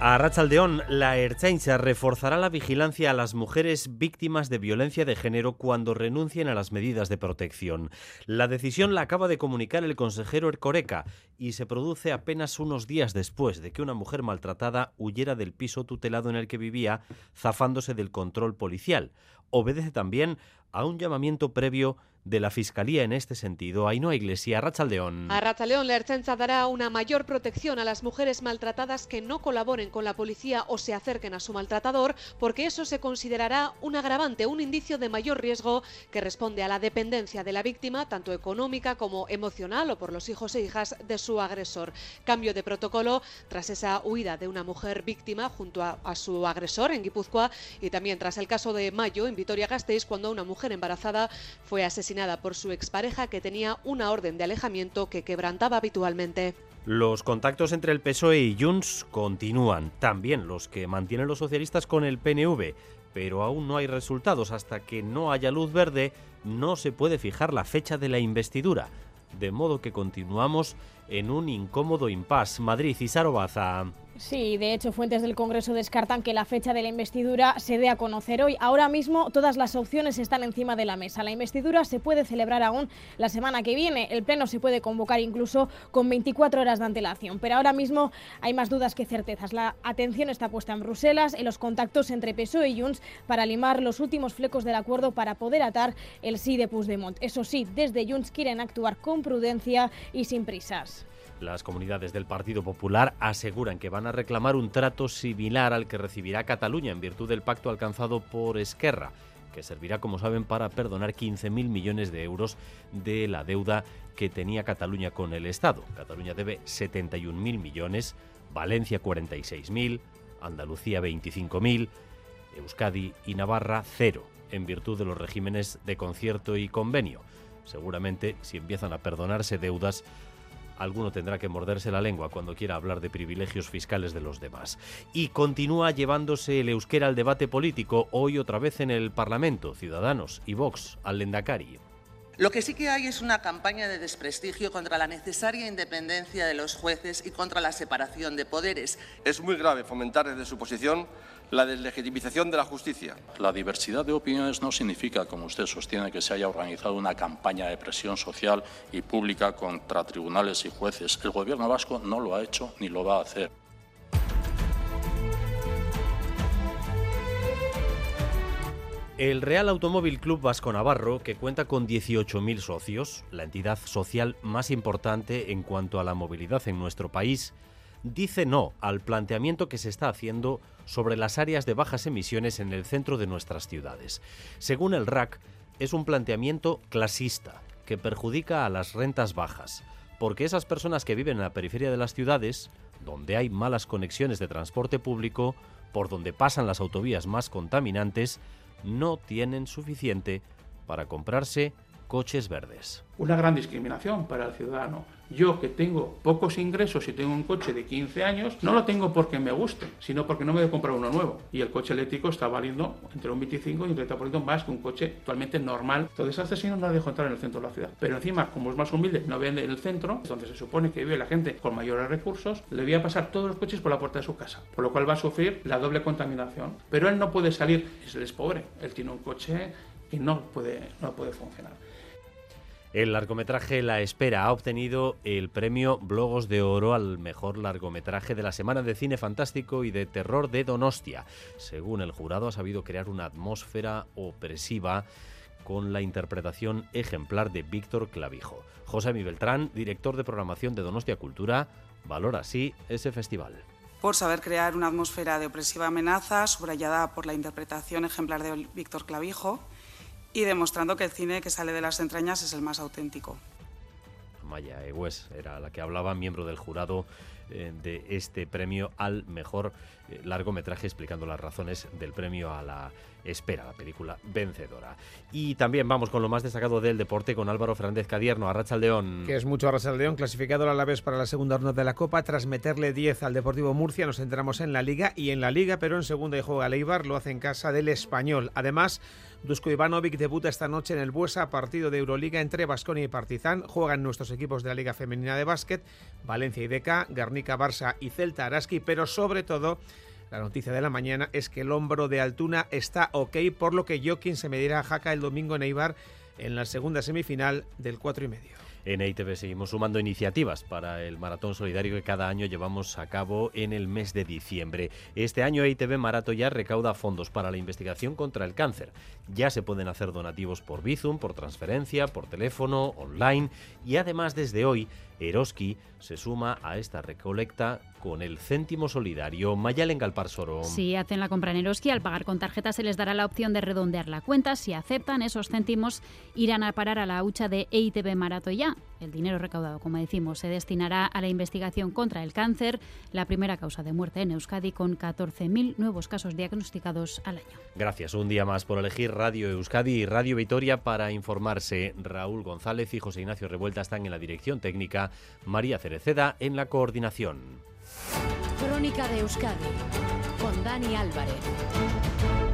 A Rachaldeón, la Erchaincha reforzará la vigilancia a las mujeres víctimas de violencia de género cuando renuncien a las medidas de protección. La decisión la acaba de comunicar el consejero Ercoreca y se produce apenas unos días después de que una mujer maltratada huyera del piso tutelado en el que vivía, zafándose del control policial. Obedece también a un llamamiento previo de la Fiscalía en este sentido. Ainhoa Iglesia, Rachaldeón. A Rachaldeón, la Erchancha dará una mayor protección a las mujeres maltratadas que no colaboren con la policía o se acerquen a su maltratador, porque eso se considerará un agravante, un indicio de mayor riesgo que responde a la dependencia de la víctima, tanto económica como emocional o por los hijos e hijas de su agresor. Cambio de protocolo tras esa huida de una mujer víctima junto a, su agresor en Guipúzcoa y también tras el caso de Mayo Vitoria-Gasteiz cuando una mujer embarazada fue asesinada por su expareja que tenía una orden de alejamiento que quebrantaba habitualmente. Los contactos entre el PSOE y Junts continúan, también los que mantienen los socialistas con el PNV, pero aún no hay resultados. Hasta que no haya luz verde, no se puede fijar la fecha de la investidura. De modo que continuamos en un incómodo impasse. Madrid y Sarobaza. Sí, de hecho, fuentes del Congreso descartan que la fecha de la investidura se dé a conocer hoy. Ahora mismo todas las opciones están encima de la mesa. La investidura se puede celebrar aún la semana que viene. El Pleno se puede convocar incluso con 24 horas de antelación. Pero ahora mismo hay más dudas que certezas. La atención está puesta en Bruselas, en los contactos entre PSOE y Junts para limar los últimos flecos del acuerdo para poder atar el sí de Puigdemont. Eso sí, desde Junts quieren actuar con prudencia y sin prisas. Las comunidades del Partido Popular aseguran que van a reclamar un trato similar al que recibirá Cataluña en virtud del pacto alcanzado por Esquerra, que servirá, como saben, para perdonar 15.000 millones de euros de la deuda que tenía Cataluña con el Estado. Cataluña debe 71.000 millones, Valencia 46.000, Andalucía 25.000, Euskadi y Navarra cero, en virtud de los regímenes de concierto y convenio. Seguramente, si empiezan a perdonarse deudas, alguno tendrá que morderse la lengua cuando quiera hablar de privilegios fiscales de los demás. Y continúa llevándose el euskera al debate político, hoy otra vez en el Parlamento, Ciudadanos y Vox, al Lendakari. Lo que sí que hay es una campaña de desprestigio contra la necesaria independencia de los jueces y contra la separación de poderes. Es muy grave fomentar desde su posición la deslegitimización de la justicia. La diversidad de opiniones no significa, como usted sostiene, que se haya organizado una campaña de presión social y pública contra tribunales y jueces. El Gobierno vasco no lo ha hecho ni lo va a hacer. El Real Automóvil Club Vasco Navarro, que cuenta con 18.000 socios, la entidad social más importante en cuanto a la movilidad en nuestro país, dice no al planteamiento que se está haciendo sobre las áreas de bajas emisiones en el centro de nuestras ciudades. Según el RAC, es un planteamiento clasista que perjudica a las rentas bajas, porque esas personas que viven en la periferia de las ciudades, donde hay malas conexiones de transporte público, por donde pasan las autovías más contaminantes, no tienen suficiente para comprarse coches verdes. Una gran discriminación para el ciudadano. Yo que tengo pocos ingresos y tengo un coche de 15 años, no lo tengo porque me guste, sino porque no me voy a comprar uno nuevo. Y el coche eléctrico está valiendo entre un 25 y un 30% más que un coche actualmente normal. Entonces, este señor no lo dejo entrar en el centro de la ciudad. Pero encima, como es más humilde, no vende en el centro, donde se supone que vive la gente con mayores recursos, le voy a pasar todos los coches por la puerta de su casa. Por lo cual va a sufrir la doble contaminación. Pero él no puede salir, él es pobre. Él tiene un coche que no puede, no puede funcionar. El largometraje La Espera ha obtenido el premio Blogos de Oro al mejor largometraje de la Semana de Cine Fantástico y de Terror de Donostia. Según el jurado, ha sabido crear una atmósfera opresiva con la interpretación ejemplar de Víctor Clavijo. José Mi Beltrán, director de programación de Donostia Cultura, valora así ese festival por saber crear una atmósfera de opresiva amenaza, subrayada por la interpretación ejemplar de Víctor Clavijo, y demostrando que el cine que sale de las entrañas es el más auténtico. Maya Egues era la que hablaba, miembro del jurado eh, de este premio al mejor eh, largometraje explicando las razones del premio a la espera, la película vencedora. Y también vamos con lo más destacado del deporte con Álvaro Fernández Cadierno, Arracha León. Que es mucho Arracha León, clasificado a la vez para la segunda ronda de la Copa. Tras meterle 10 al Deportivo Murcia, nos centramos en la Liga y en la Liga, pero en segunda y juega Leibar, lo hace en casa del Español. Además, Dusko Ivanovic debuta esta noche en el Buesa, partido de Euroliga entre Basconia y Partizan. Juegan nuestros equipos de la Liga Femenina de Básquet, Valencia y DK, Guernica, Barça y Celta Araski, pero sobre todo la noticia de la mañana es que el hombro de Altuna está ok, por lo que Joaquín se medirá a Jaca el domingo en Eibar en la segunda semifinal del 4 y medio. En EITV seguimos sumando iniciativas para el maratón solidario que cada año llevamos a cabo en el mes de diciembre. Este año EITV Marato ya recauda fondos para la investigación contra el cáncer. Ya se pueden hacer donativos por Bizum, por transferencia, por teléfono, online y además desde hoy Eroski se suma a esta recolecta con el céntimo solidario. Mayalen Galparsoro. Si hacen la compra en Eroski, al pagar con tarjeta se les dará la opción de redondear la cuenta. Si aceptan, esos céntimos irán a parar a la hucha de EITB Marato ya. El dinero recaudado, como decimos, se destinará a la investigación contra el cáncer, la primera causa de muerte en Euskadi, con 14.000 nuevos casos diagnosticados al año. Gracias un día más por elegir Radio Euskadi y Radio Vitoria para informarse. Raúl González y José Ignacio Revuelta están en la dirección técnica, María Cereceda en la coordinación. Crónica de Euskadi con Dani Álvarez.